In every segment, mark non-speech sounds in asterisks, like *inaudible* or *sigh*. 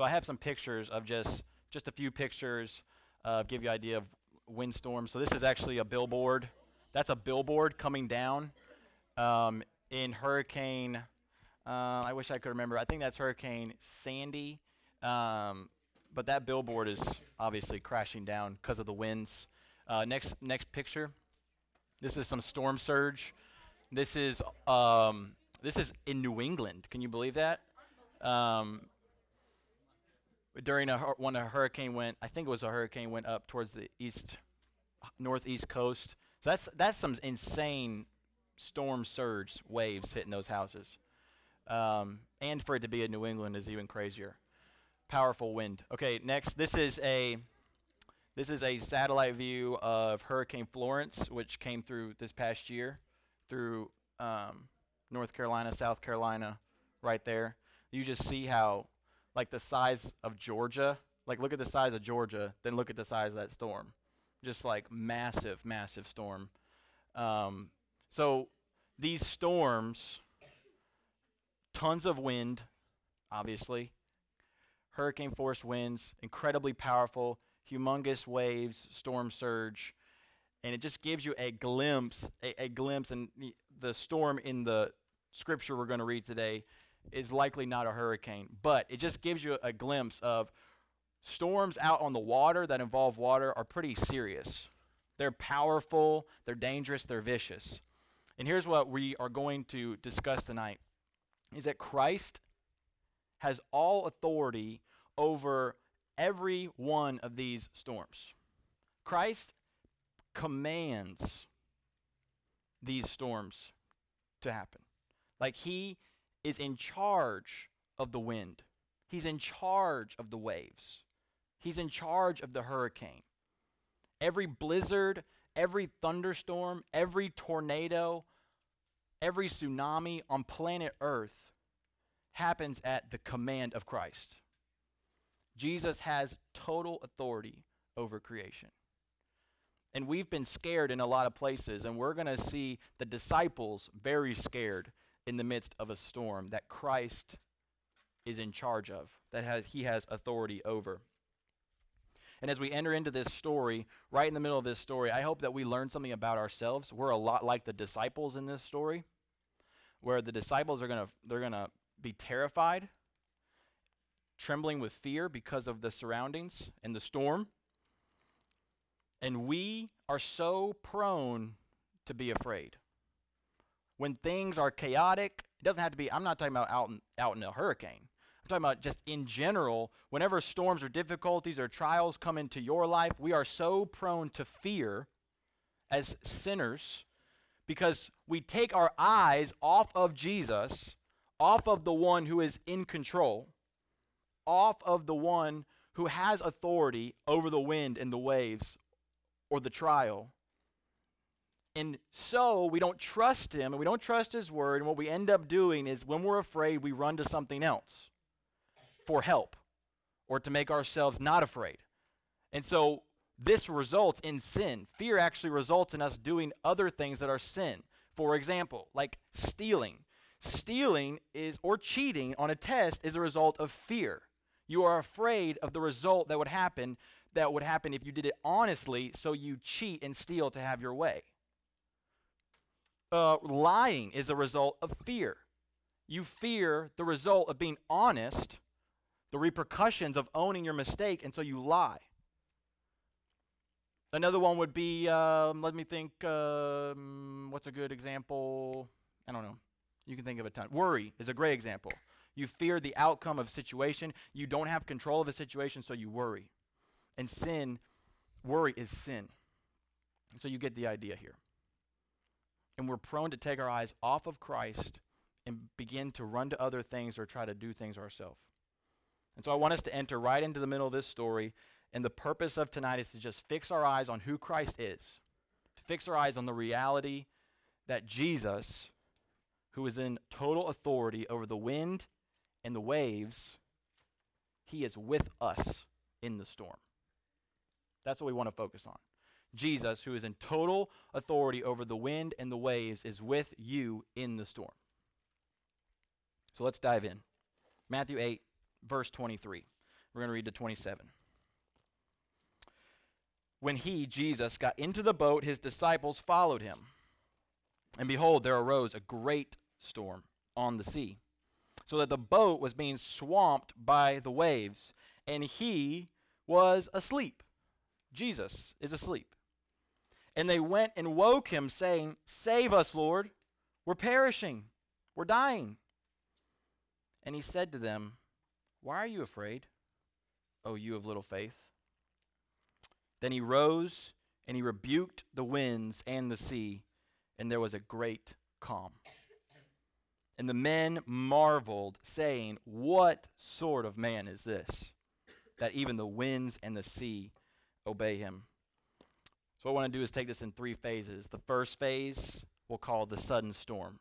So I have some pictures of just just a few pictures, uh, give you an idea of windstorms. So this is actually a billboard. That's a billboard coming down um, in Hurricane. Uh, I wish I could remember. I think that's Hurricane Sandy. Um, but that billboard is obviously crashing down because of the winds. Uh, next, next picture. This is some storm surge. This is um, this is in New England. Can you believe that? Um, during a when a hurricane went, I think it was a hurricane went up towards the east, northeast coast. So that's that's some insane storm surge waves hitting those houses. Um, and for it to be in New England is even crazier. Powerful wind. Okay, next this is a this is a satellite view of Hurricane Florence, which came through this past year, through um, North Carolina, South Carolina, right there. You just see how, like the size of Georgia, like look at the size of Georgia, then look at the size of that storm. Just like massive, massive storm. Um, so these storms, tons of wind, obviously, hurricane force winds, incredibly powerful, humongous waves, storm surge, and it just gives you a glimpse, a, a glimpse, and the- the storm in the scripture we're going to read today is likely not a hurricane, but it just gives you a glimpse of storms out on the water that involve water are pretty serious. They're powerful, they're dangerous, they're vicious. And here's what we are going to discuss tonight is that Christ has all authority over every one of these storms. Christ commands these storms to happen. Like he is in charge of the wind, he's in charge of the waves, he's in charge of the hurricane. Every blizzard, every thunderstorm, every tornado, every tsunami on planet Earth happens at the command of Christ. Jesus has total authority over creation. And we've been scared in a lot of places, and we're going to see the disciples very scared in the midst of a storm that Christ is in charge of, that has, he has authority over. And as we enter into this story, right in the middle of this story, I hope that we learn something about ourselves. We're a lot like the disciples in this story, where the disciples are going to they're going to be terrified, trembling with fear because of the surroundings and the storm. And we are so prone to be afraid. When things are chaotic, it doesn't have to be, I'm not talking about out in, out in a hurricane. I'm talking about just in general, whenever storms or difficulties or trials come into your life, we are so prone to fear as sinners because we take our eyes off of Jesus, off of the one who is in control, off of the one who has authority over the wind and the waves or the trial. And so we don't trust him and we don't trust his word. And what we end up doing is when we're afraid, we run to something else for help or to make ourselves not afraid. And so this results in sin. Fear actually results in us doing other things that are sin. For example, like stealing. Stealing is or cheating on a test is a result of fear. You are afraid of the result that would happen that would happen if you did it honestly, so you cheat and steal to have your way. Uh, lying is a result of fear. You fear the result of being honest, the repercussions of owning your mistake, and so you lie. Another one would be, um, let me think, um, what's a good example? I don't know. You can think of a ton. Worry is a great example. You fear the outcome of a situation. You don't have control of a situation, so you worry. And sin, worry is sin. So you get the idea here. And we're prone to take our eyes off of Christ and begin to run to other things or try to do things ourselves. And so I want us to enter right into the middle of this story. And the purpose of tonight is to just fix our eyes on who Christ is, to fix our eyes on the reality that Jesus, who is in total authority over the wind and the waves, he is with us in the storm. That's what we want to focus on. Jesus, who is in total authority over the wind and the waves, is with you in the storm. So let's dive in. Matthew 8, verse 23. We're going to read to 27. When he, Jesus, got into the boat, his disciples followed him. And behold, there arose a great storm on the sea, so that the boat was being swamped by the waves, and he was asleep. Jesus is asleep. And they went and woke him, saying, Save us, Lord. We're perishing. We're dying. And he said to them, Why are you afraid, O you of little faith? Then he rose and he rebuked the winds and the sea, and there was a great calm. And the men marveled, saying, What sort of man is this, that even the winds and the sea obey him? So, what I want to do is take this in three phases. The first phase we'll call the sudden storm.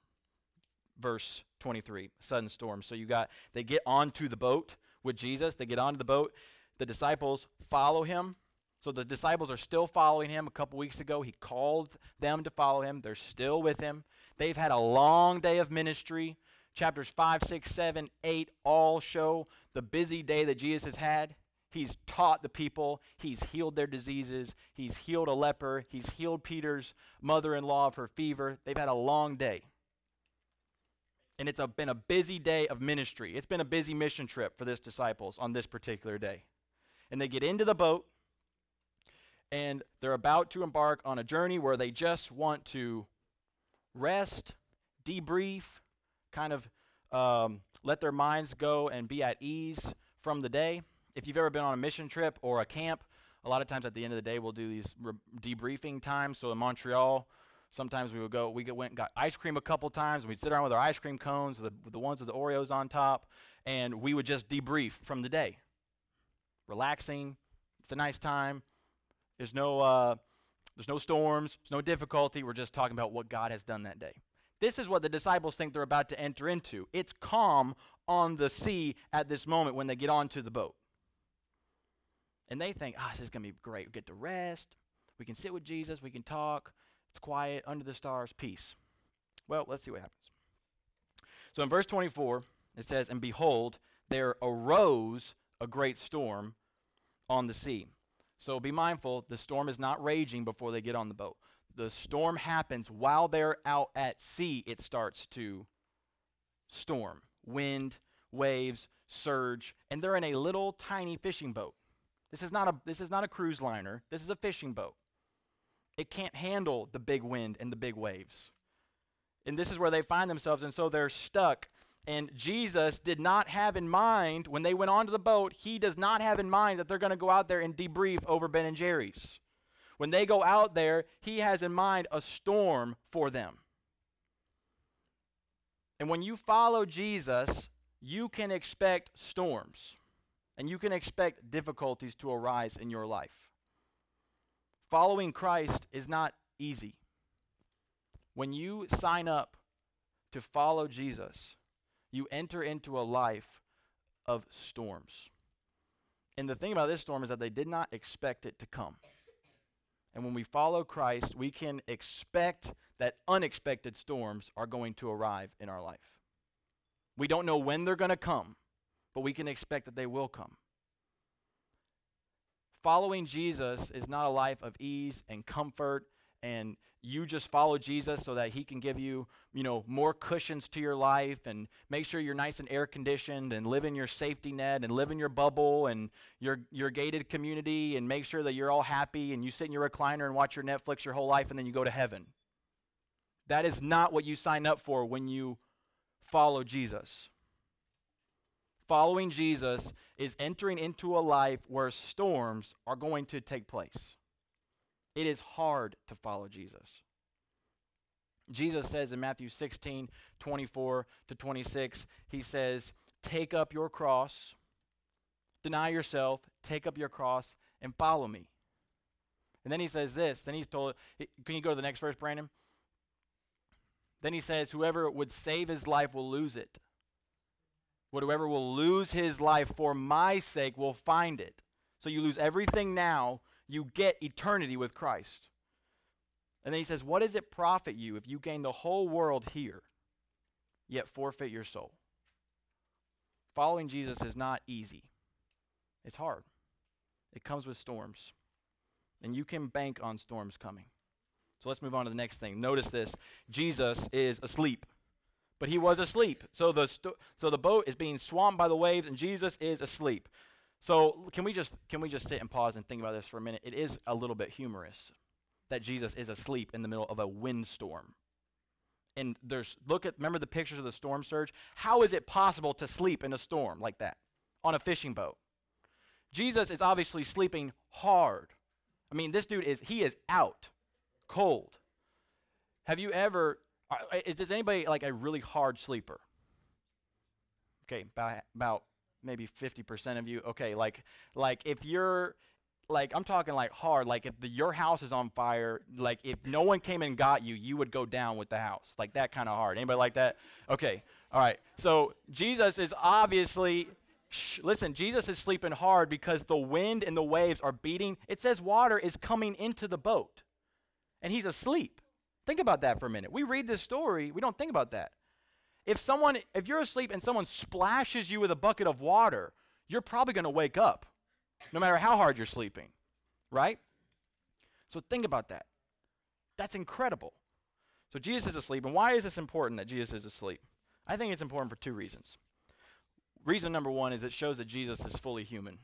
Verse 23, sudden storm. So, you got, they get onto the boat with Jesus, they get onto the boat. The disciples follow him. So, the disciples are still following him. A couple weeks ago, he called them to follow him. They're still with him. They've had a long day of ministry. Chapters 5, 6, 7, 8 all show the busy day that Jesus has had. He's taught the people. He's healed their diseases. He's healed a leper. He's healed Peter's mother in law of her fever. They've had a long day. And it's a, been a busy day of ministry. It's been a busy mission trip for this disciples on this particular day. And they get into the boat, and they're about to embark on a journey where they just want to rest, debrief, kind of um, let their minds go and be at ease from the day if you've ever been on a mission trip or a camp, a lot of times at the end of the day we'll do these re- debriefing times. So in Montreal, sometimes we would go, we went and got ice cream a couple times. And we'd sit around with our ice cream cones, with the, with the ones with the Oreos on top, and we would just debrief from the day. Relaxing, it's a nice time. There's no, uh, there's no storms, there's no difficulty. We're just talking about what God has done that day. This is what the disciples think they're about to enter into. It's calm on the sea at this moment when they get onto the boat. And they think, ah, oh, this is going to be great. We get to rest. We can sit with Jesus. We can talk. It's quiet, under the stars, peace. Well, let's see what happens. So in verse 24, it says, And behold, there arose a great storm on the sea. So be mindful, the storm is not raging before they get on the boat. The storm happens while they're out at sea, it starts to storm. Wind, waves, surge, and they're in a little tiny fishing boat. This is not a this is not a cruise liner. This is a fishing boat. It can't handle the big wind and the big waves. And this is where they find themselves and so they're stuck. And Jesus did not have in mind when they went onto the boat, he does not have in mind that they're going to go out there and debrief over Ben and Jerry's. When they go out there, he has in mind a storm for them. And when you follow Jesus, you can expect storms and you can expect difficulties to arise in your life. Following Christ is not easy. When you sign up to follow Jesus, you enter into a life of storms. And the thing about this storm is that they did not expect it to come. And when we follow Christ, we can expect that unexpected storms are going to arrive in our life. We don't know when they're going to come, but we can expect that they will come. Following Jesus is not a life of ease and comfort and you just follow Jesus so that he can give you, you know, more cushions to your life and make sure you're nice and air conditioned and live in your safety net and live in your bubble and your your gated community and make sure that you're all happy and you sit in your recliner and watch your Netflix your whole life and then you go to heaven. That is not what you sign up for when you follow Jesus. Following Jesus is entering into a life where storms are going to take place. It is hard to follow Jesus. Jesus says in Matthew 16, 24 to 26, he says, Take up your cross, deny yourself, take up your cross, and follow me. And then he says this. Then he's told, can you go to the next verse, Brandon? Then he says, Whoever would save his life will lose it. Whoever will lose his life for my sake will find it. So you lose everything now, you get eternity with Christ. And then he says, What does it profit you if you gain the whole world here, yet forfeit your soul? Following Jesus is not easy. It's hard. It comes with storms. And you can bank on storms coming. So let's move on to the next thing. Notice this Jesus is asleep. But he was asleep. So the, sto- so the boat is being swamped by the waves, and Jesus is asleep. So can we just can we just sit and pause and think about this for a minute? It is a little bit humorous that Jesus is asleep in the middle of a windstorm. And there's look at remember the pictures of the storm surge? How is it possible to sleep in a storm like that on a fishing boat? Jesus is obviously sleeping hard. I mean, this dude is he is out cold. Have you ever is, is anybody like a really hard sleeper? Okay, about, about maybe 50% of you. Okay, like like if you're like I'm talking like hard, like if the, your house is on fire, like if no one came and got you, you would go down with the house. Like that kind of hard. Anybody like that? Okay. All right. So Jesus is obviously Shh, listen, Jesus is sleeping hard because the wind and the waves are beating. It says water is coming into the boat, and he's asleep. Think about that for a minute. We read this story, we don't think about that. If someone, if you're asleep and someone splashes you with a bucket of water, you're probably going to wake up, no matter how hard you're sleeping, right? So think about that. That's incredible. So Jesus is asleep, and why is this important that Jesus is asleep? I think it's important for two reasons. Reason number one is it shows that Jesus is fully human.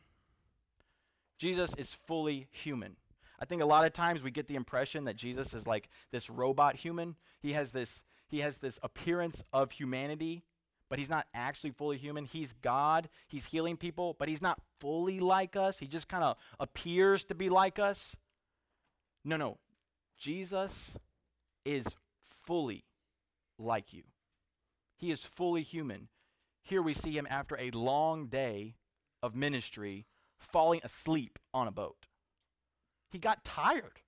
Jesus is fully human. I think a lot of times we get the impression that Jesus is like this robot human. He has this he has this appearance of humanity, but he's not actually fully human. He's God. He's healing people, but he's not fully like us. He just kind of appears to be like us. No, no. Jesus is fully like you. He is fully human. Here we see him after a long day of ministry falling asleep on a boat. He got tired.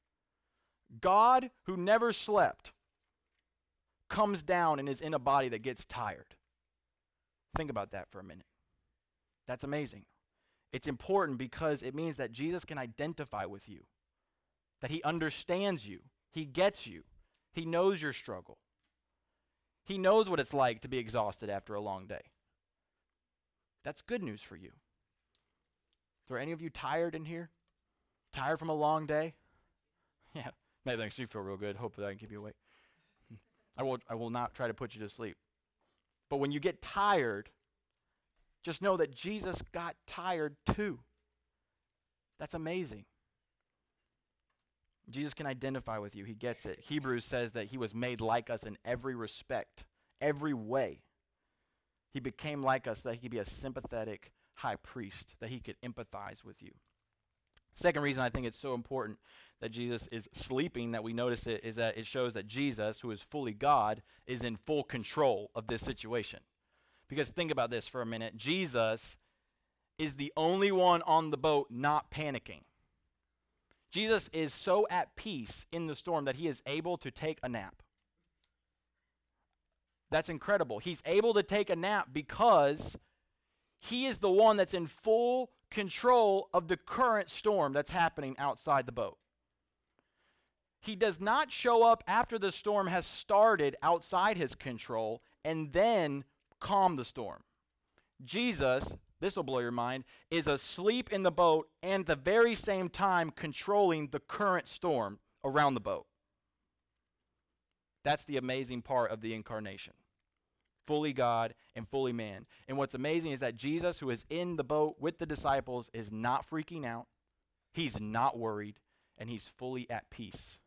God, who never slept, comes down and is in a body that gets tired. Think about that for a minute. That's amazing. It's important because it means that Jesus can identify with you, that he understands you, he gets you, he knows your struggle, he knows what it's like to be exhausted after a long day. That's good news for you. Are any of you tired in here? Tired from a long day? *laughs* Yeah, maybe that makes you feel real good. Hopefully, I can keep you awake. *laughs* I will, I will not try to put you to sleep. But when you get tired, just know that Jesus got tired too. That's amazing. Jesus can identify with you. He gets it. Hebrews says that he was made like us in every respect, every way. He became like us so that he could be a sympathetic high priest, that he could empathize with you. Second reason I think it's so important that Jesus is sleeping, that we notice it, is that it shows that Jesus, who is fully God, is in full control of this situation. Because think about this for a minute Jesus is the only one on the boat not panicking. Jesus is so at peace in the storm that he is able to take a nap. That's incredible. He's able to take a nap because he is the one that's in full control of the current storm that's happening outside the boat. He does not show up after the storm has started outside his control and then calm the storm. Jesus, this will blow your mind, is asleep in the boat and at the very same time controlling the current storm around the boat. That's the amazing part of the incarnation. Fully God and fully man. And what's amazing is that Jesus, who is in the boat with the disciples, is not freaking out. He's not worried, and he's fully at peace.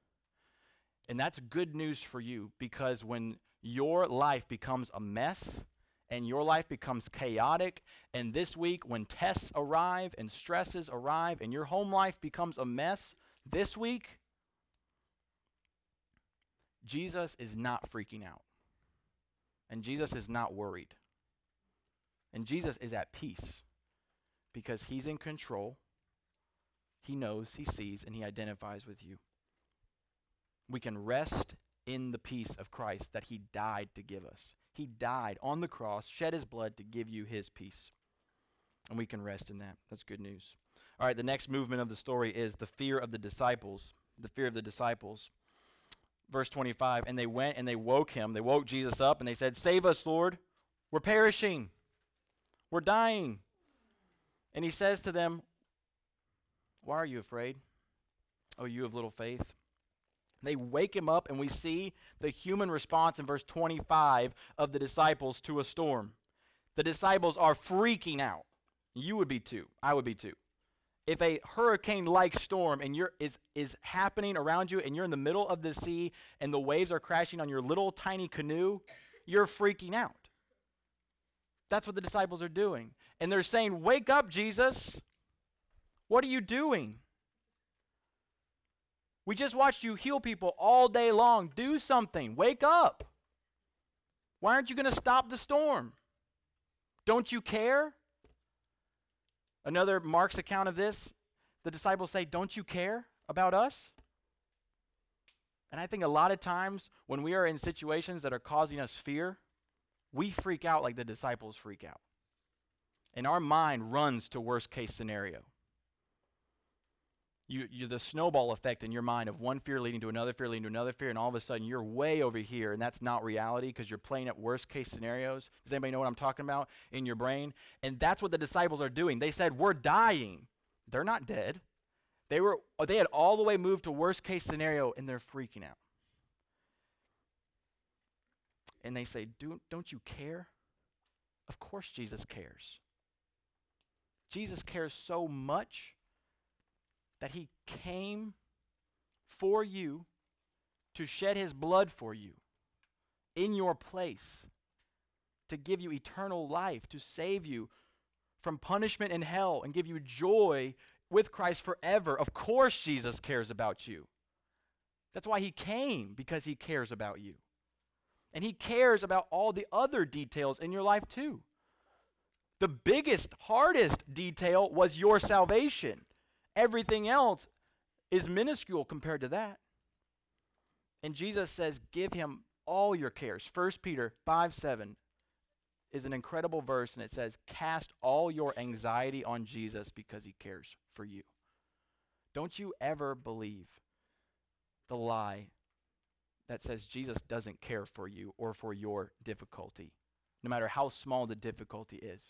And that's good news for you because when your life becomes a mess and your life becomes chaotic, and this week when tests arrive and stresses arrive and your home life becomes a mess, this week, Jesus is not freaking out. And Jesus is not worried. And Jesus is at peace because he's in control. He knows, he sees, and he identifies with you. We can rest in the peace of Christ that he died to give us. He died on the cross, shed his blood to give you his peace. And we can rest in that. That's good news. All right, the next movement of the story is the fear of the disciples. The fear of the disciples verse 25, and they went and they woke him. They woke Jesus up and they said, Save us, Lord. We're perishing. We're dying. And he says to them, Why are you afraid? Oh, you have little faith. They wake him up, and we see the human response in verse 25 of the disciples to a storm. The disciples are freaking out. You would be too. I would be too. If a hurricane like storm and you're, is, is happening around you and you're in the middle of the sea and the waves are crashing on your little tiny canoe, you're freaking out. That's what the disciples are doing. And they're saying, Wake up, Jesus. What are you doing? We just watched you heal people all day long. Do something. Wake up. Why aren't you going to stop the storm? Don't you care? Another Mark's account of this, the disciples say, Don't you care about us? And I think a lot of times when we are in situations that are causing us fear, we freak out like the disciples freak out. And our mind runs to worst case scenario you, you the snowball effect in your mind of one fear leading to another fear leading to another fear, and all of a sudden you're way over here, and that's not reality because you're playing at worst case scenarios. Does anybody know what I'm talking about in your brain? And that's what the disciples are doing. They said, "We're dying." They're not dead. They were they had all the way moved to worst case scenario, and they're freaking out. And they say, Do, Don't you care? Of course, Jesus cares. Jesus cares so much that he came for you to shed his blood for you in your place, to give you eternal life, to save you from punishment in hell, and give you joy with Christ forever. Of course, Jesus cares about you. That's why he came, because he cares about you. And he cares about all the other details in your life, too. The biggest, hardest detail was your salvation. Everything else is minuscule compared to that. And Jesus says, Give him all your cares. 1 Peter 5 7 is an incredible verse, and it says, Cast all your anxiety on Jesus because he cares for you. Don't you ever believe the lie that says Jesus doesn't care for you or for your difficulty, no matter how small the difficulty is.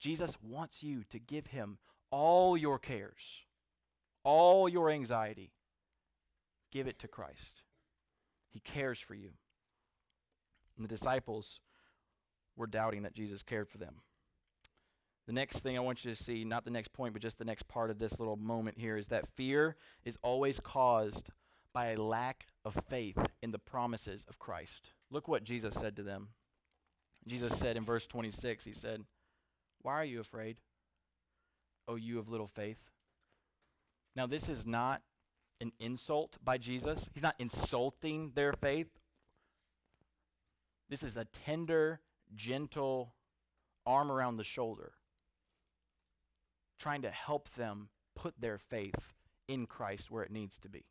Jesus wants you to give him all your cares, all your anxiety, give it to Christ. He cares for you. And the disciples were doubting that Jesus cared for them. The next thing I want you to see, not the next point, but just the next part of this little moment here, is that fear is always caused by a lack of faith in the promises of Christ. Look what Jesus said to them. Jesus said in verse 26, He said, Why are you afraid? O you of little faith. Now, this is not an insult by Jesus. He's not insulting their faith. This is a tender, gentle arm around the shoulder, trying to help them put their faith in Christ where it needs to be.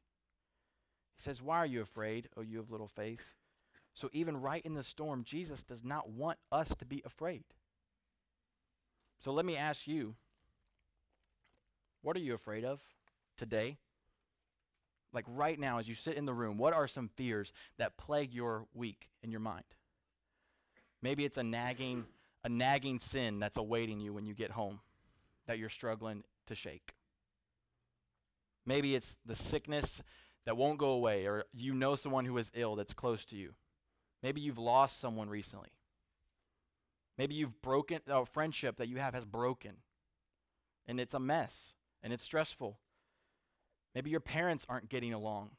He says, Why are you afraid, O you of little faith? So, even right in the storm, Jesus does not want us to be afraid. So, let me ask you what are you afraid of today? Like right now, as you sit in the room, what are some fears that plague your week in your mind? Maybe it's a nagging, a nagging sin that's awaiting you when you get home that you're struggling to shake. Maybe it's the sickness that won't go away, or you know someone who is ill that's close to you. Maybe you've lost someone recently. Maybe you've broken a friendship that you have has broken, and it's a mess and it's stressful. Maybe your parents aren't getting along,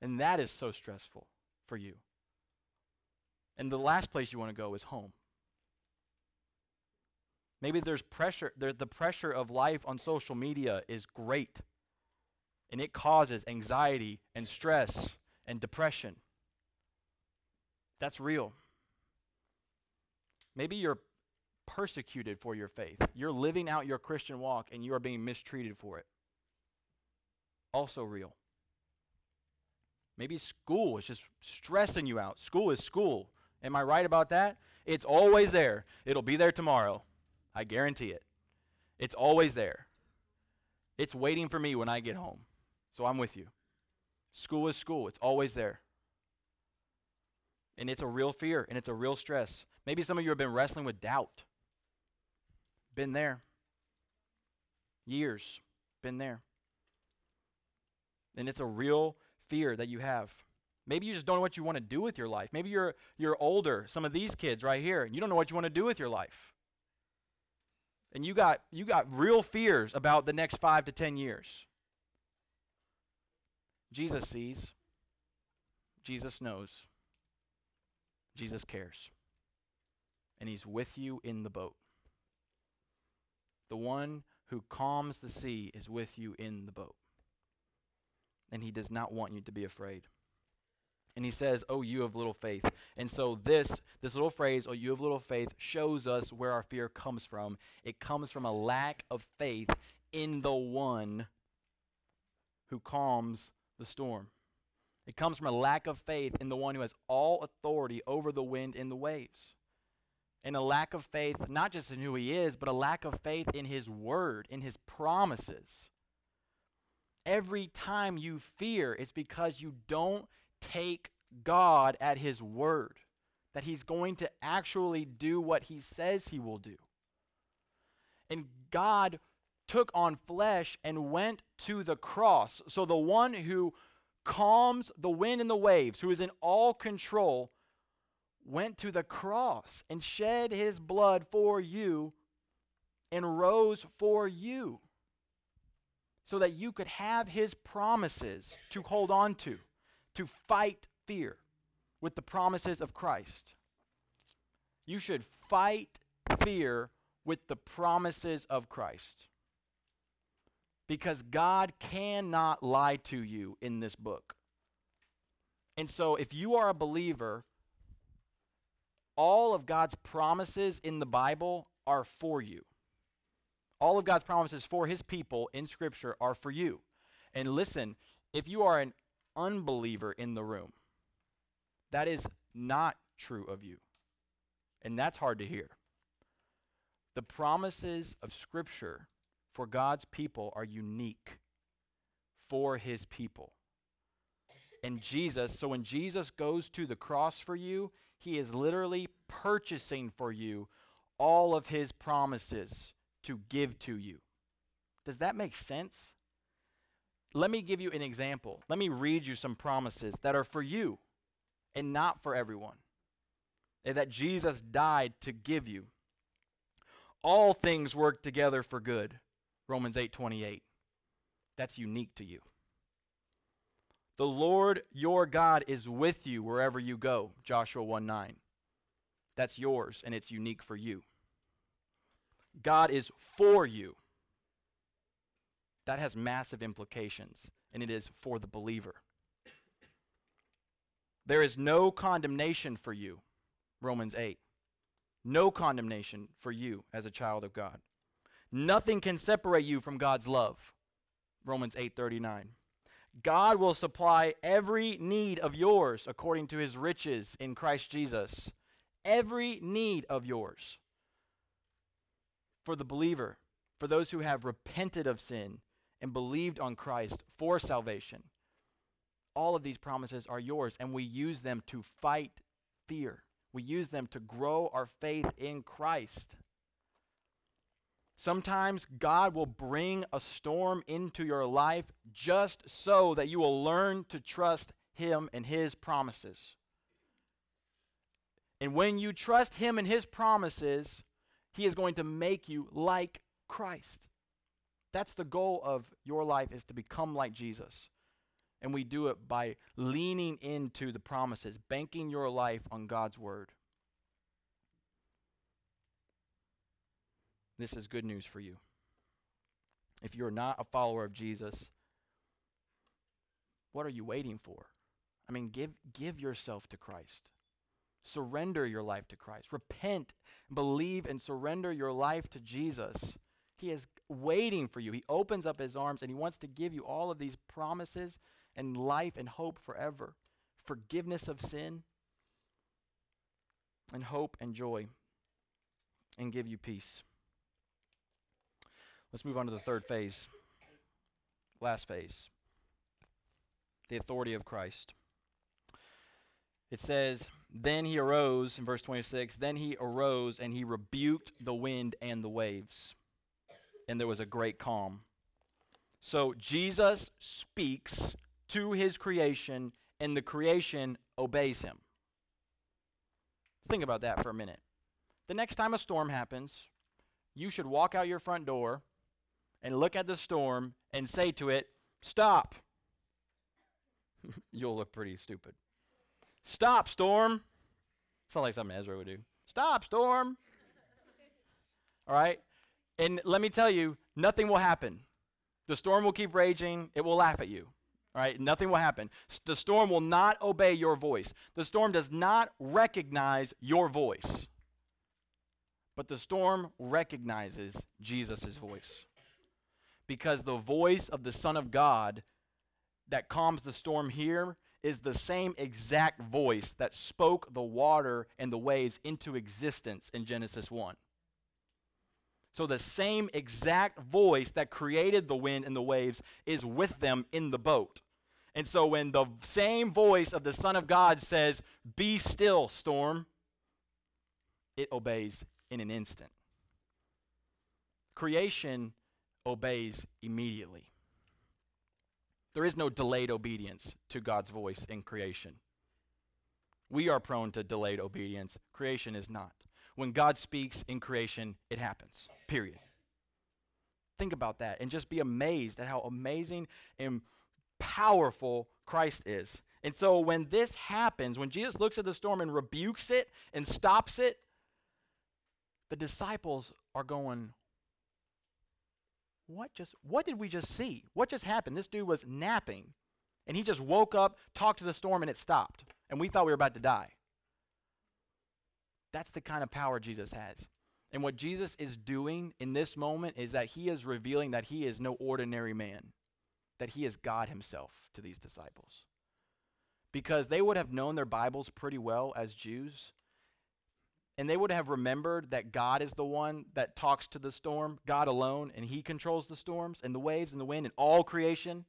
and that is so stressful for you. And the last place you want to go is home. Maybe there's pressure, there, the pressure of life on social media is great, and it causes anxiety and stress and depression. That's real. Maybe you're persecuted for your faith. You're living out your Christian walk and you are being mistreated for it. Also real. Maybe school is just stressing you out. School is school. Am I right about that? It's always there. It'll be there tomorrow. I guarantee it. It's always there. It's waiting for me when I get home. So I'm with you. School is school. It's always there. And it's a real fear and it's a real stress. Maybe some of you have been wrestling with doubt. Been there. Years. Been there. And it's a real fear that you have. Maybe you just don't know what you want to do with your life. Maybe you're you're older, some of these kids right here, and you don't know what you want to do with your life. And you got you got real fears about the next 5 to 10 years. Jesus sees. Jesus knows. Jesus cares. And he's with you in the boat. The one who calms the sea is with you in the boat. And he does not want you to be afraid. And he says, "Oh, you have little faith." And so this this little phrase, "Oh, you have little faith," shows us where our fear comes from. It comes from a lack of faith in the one who calms the storm. It comes from a lack of faith in the one who has all authority over the wind and the waves. And a lack of faith, not just in who he is, but a lack of faith in his word, in his promises. Every time you fear, it's because you don't take God at his word, that he's going to actually do what he says he will do. And God took on flesh and went to the cross. So the one who calms the wind and the waves, who is in all control, went to the cross and shed his blood for you and rose for you so that you could have his promises to hold on to, to fight fear with the promises of Christ. You should fight fear with the promises of Christ. Because God cannot lie to you in this book. And so, if you are a believer, all of God's promises in the Bible are for you. All of God's promises for his people in Scripture are for you. And listen, if you are an unbeliever in the room, that is not true of you. And that's hard to hear. The promises of Scripture for God's people are unique for his people. And Jesus, so when Jesus goes to the cross for you, he is literally purchasing for you all of his promises to give to you. Does that make sense? Let me give you an example. Let me read you some promises that are for you and not for everyone. And that Jesus died to give you. All things work together for good Romans 8:28. That's unique to you. The Lord your God is with you wherever you go. Joshua 1 9. That's yours and it's unique for you. God is for you. That has massive implications, and it is for the believer. There is no condemnation for you. Romans 8. No condemnation for you as a child of God. Nothing can separate you from God's love. Romans 8:39. God will supply every need of yours according to his riches in Christ Jesus. Every need of yours. For the believer, for those who have repented of sin and believed on Christ for salvation. All of these promises are yours, and we use them to fight fear. We use them to grow our faith in Christ. Sometimes God will bring a storm into your life just so that you will learn to trust Him and His promises. And when you trust Him and His promises, He is going to make you like Christ. That's the goal of your life is to become like Jesus. And we do it by leaning into the promises, banking your life on God's word. This is good news for you. If you're not a follower of Jesus, what are you waiting for? I mean, give, give yourself to Christ. Surrender your life to Christ. Repent, believe, and surrender your life to Jesus. He is waiting for you. He opens up his arms and he wants to give you all of these promises and life and hope forever forgiveness of sin, and hope and joy, and give you peace. Let's move on to the third phase. Last phase the authority of Christ. It says, Then he arose, in verse 26, then he arose and he rebuked the wind and the waves. and there was a great calm. So Jesus speaks to his creation, and the creation obeys him. Think about that for a minute. The next time a storm happens, you should walk out your front door and look at the storm and say to it, Stop. *laughs* You'll look pretty stupid. Stop, storm. Sounds like something Ezra would do. Stop, storm. *laughs* All right? And let me tell you, nothing will happen. The storm will keep raging, it will laugh at you. All right? Nothing will happen. The storm will not obey your voice. The storm does not recognize your voice. But the storm recognizes Jesus' voice. Because the voice of the Son of God that calms the storm here is the same exact voice that spoke the water and the waves into existence in Genesis 1. So the same exact voice that created the wind and the waves is with them in the boat. And so when the same voice of the Son of God says, Be still, storm, it obeys in an instant. Creation obeys immediately. There is no delayed obedience to God's voice in creation. We are prone to delayed obedience. Creation is not. When God speaks in creation, it happens. Period. Think about that and just be amazed at how amazing and powerful Christ is. And so when this happens, when Jesus looks at the storm and rebukes it and stops it, the disciples are going, What just what did we just see? What just happened? This dude was napping and he just woke up, talked to the storm, and it stopped. And we thought we were about to die. That's the kind of power Jesus has. And what Jesus is doing in this moment is that he is revealing that he is no ordinary man, that he is God himself to these disciples. Because they would have known their Bibles pretty well as Jews, and they would have remembered that God is the one that talks to the storm, God alone, and he controls the storms and the waves and the wind and all creation.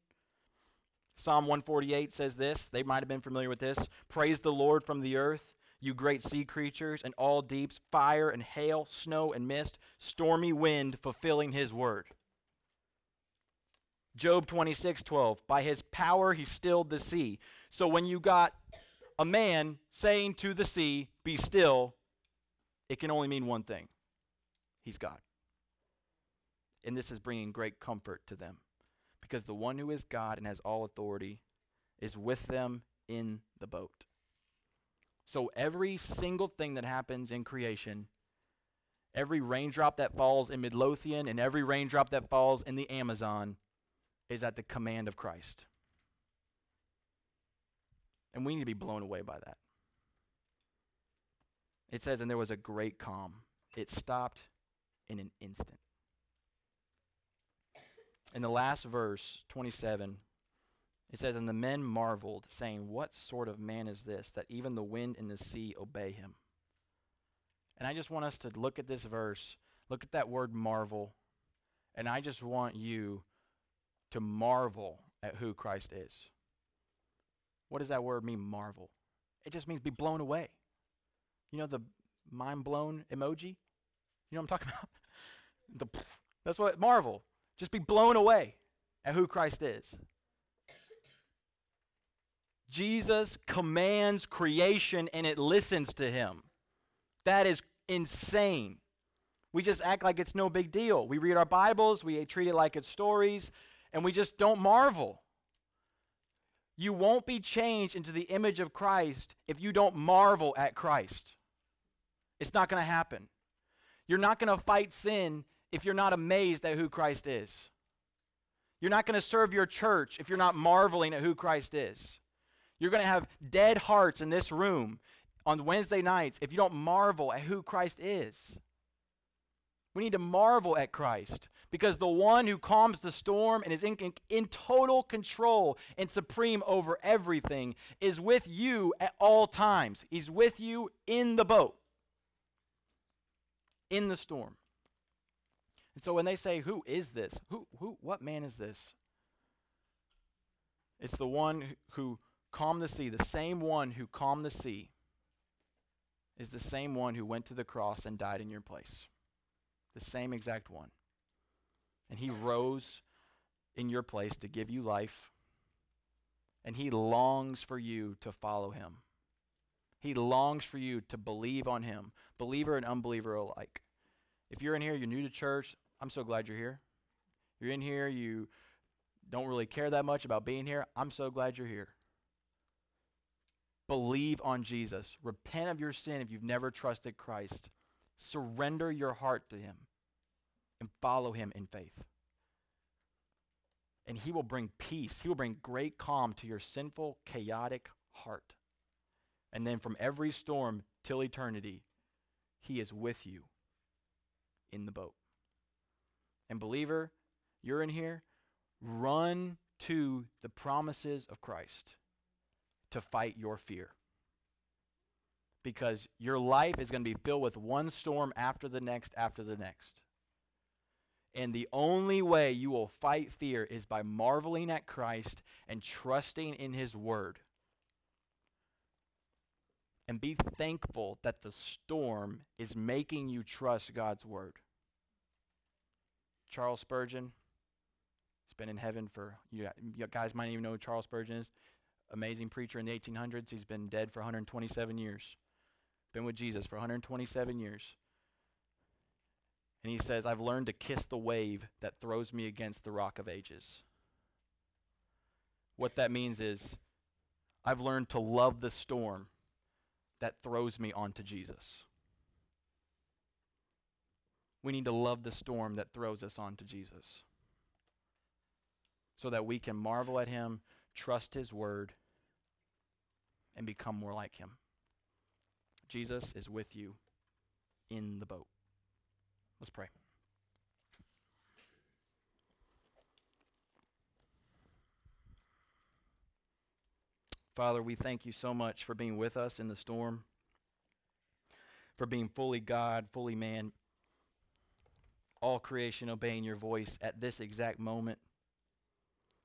Psalm 148 says this. They might have been familiar with this. Praise the Lord from the earth, you great sea creatures and all deeps, fire and hail, snow and mist, stormy wind fulfilling his word. Job 26, 12. By his power he stilled the sea. So when you got a man saying to the sea, Be still, it can only mean one thing He's God. And this is bringing great comfort to them because the one who is God and has all authority is with them in the boat. So every single thing that happens in creation, every raindrop that falls in Midlothian and every raindrop that falls in the Amazon is at the command of Christ. And we need to be blown away by that. It says, and there was a great calm. It stopped in an instant. In the last verse, 27, it says, And the men marveled, saying, What sort of man is this, that even the wind and the sea obey him? And I just want us to look at this verse, look at that word marvel, and I just want you to marvel at who Christ is. What does that word mean, marvel? It just means be blown away. You know the mind blown emoji? You know what I'm talking *laughs* about? the that's what marvel. Just be blown away at who Christ is. Jesus commands creation and it listens to him. That is insane. We just act like it's no big deal. We read our Bibles, we treat it like it's stories, and we just don't marvel. You won't be changed into the image of Christ if you don't marvel at Christ. It's not going to happen. You're not going to fight sin if you're not amazed at who Christ is. You're not going to serve your church if you're not marveling at who Christ is. You're going to have dead hearts in this room on Wednesday nights if you don't marvel at who Christ is. We need to marvel at Christ because the one who calms the storm and is in, in, in, total control and supreme over everything is with you at all times. He's with you in the boat, in the storm. And so when they say, Who is this? Who, who, what man is this? It's the one who calmed the sea, the same one who calmed the sea is the same one who went to the cross and died in your place. The same exact one. And he rose in your place to give you life. And he longs for you to follow him. He longs for you to believe on him, believer and unbeliever alike. If you're in here, you're new to church, I'm so glad you're here. You're in here, you don't really care that much about being here, I'm so glad you're here. Believe on Jesus. Repent of your sin if you've never trusted Christ. Surrender your heart to him and follow him in faith. And he will bring peace. He will bring great calm to your sinful, chaotic heart. And then from every storm till eternity, he is with you in the boat. And believer, you're in here, run to the promises of Christ to fight your fear. Because your life is going to be filled with one storm after the next, after the next. And the only way you will fight fear is by marveling at Christ and trusting in His Word. And be thankful that the storm is making you trust God's Word. Charles Spurgeon, he's been in heaven for, you guys might even know who Charles Spurgeon is. Amazing preacher in the 1800s. He's been dead for 127 years. Been with Jesus for 127 years. And he says, I've learned to kiss the wave that throws me against the rock of ages. What that means is, I've learned to love the storm that throws me onto Jesus. We need to love the storm that throws us onto Jesus so that we can marvel at him, trust his word, and become more like him. Jesus is with you in the boat. Let's pray. Father, we thank you so much for being with us in the storm, for being fully God, fully man, all creation obeying your voice at this exact moment.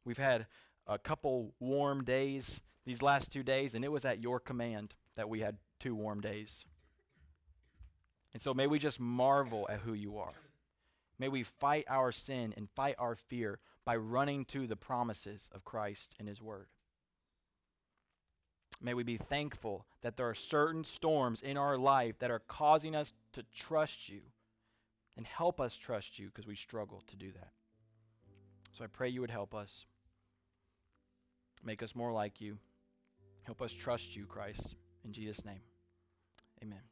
We've had a couple warm days these last two days, and it was at your command that we had two warm days. And so may we just marvel at who you are. May we fight our sin and fight our fear by running to the promises of Christ and His Word. May we be thankful that there are certain storms in our life that are causing us to trust you and help us trust you because we struggle to do that. So I pray you would help us, make us more like you, help us trust you, Christ. In Jesus' name, amen.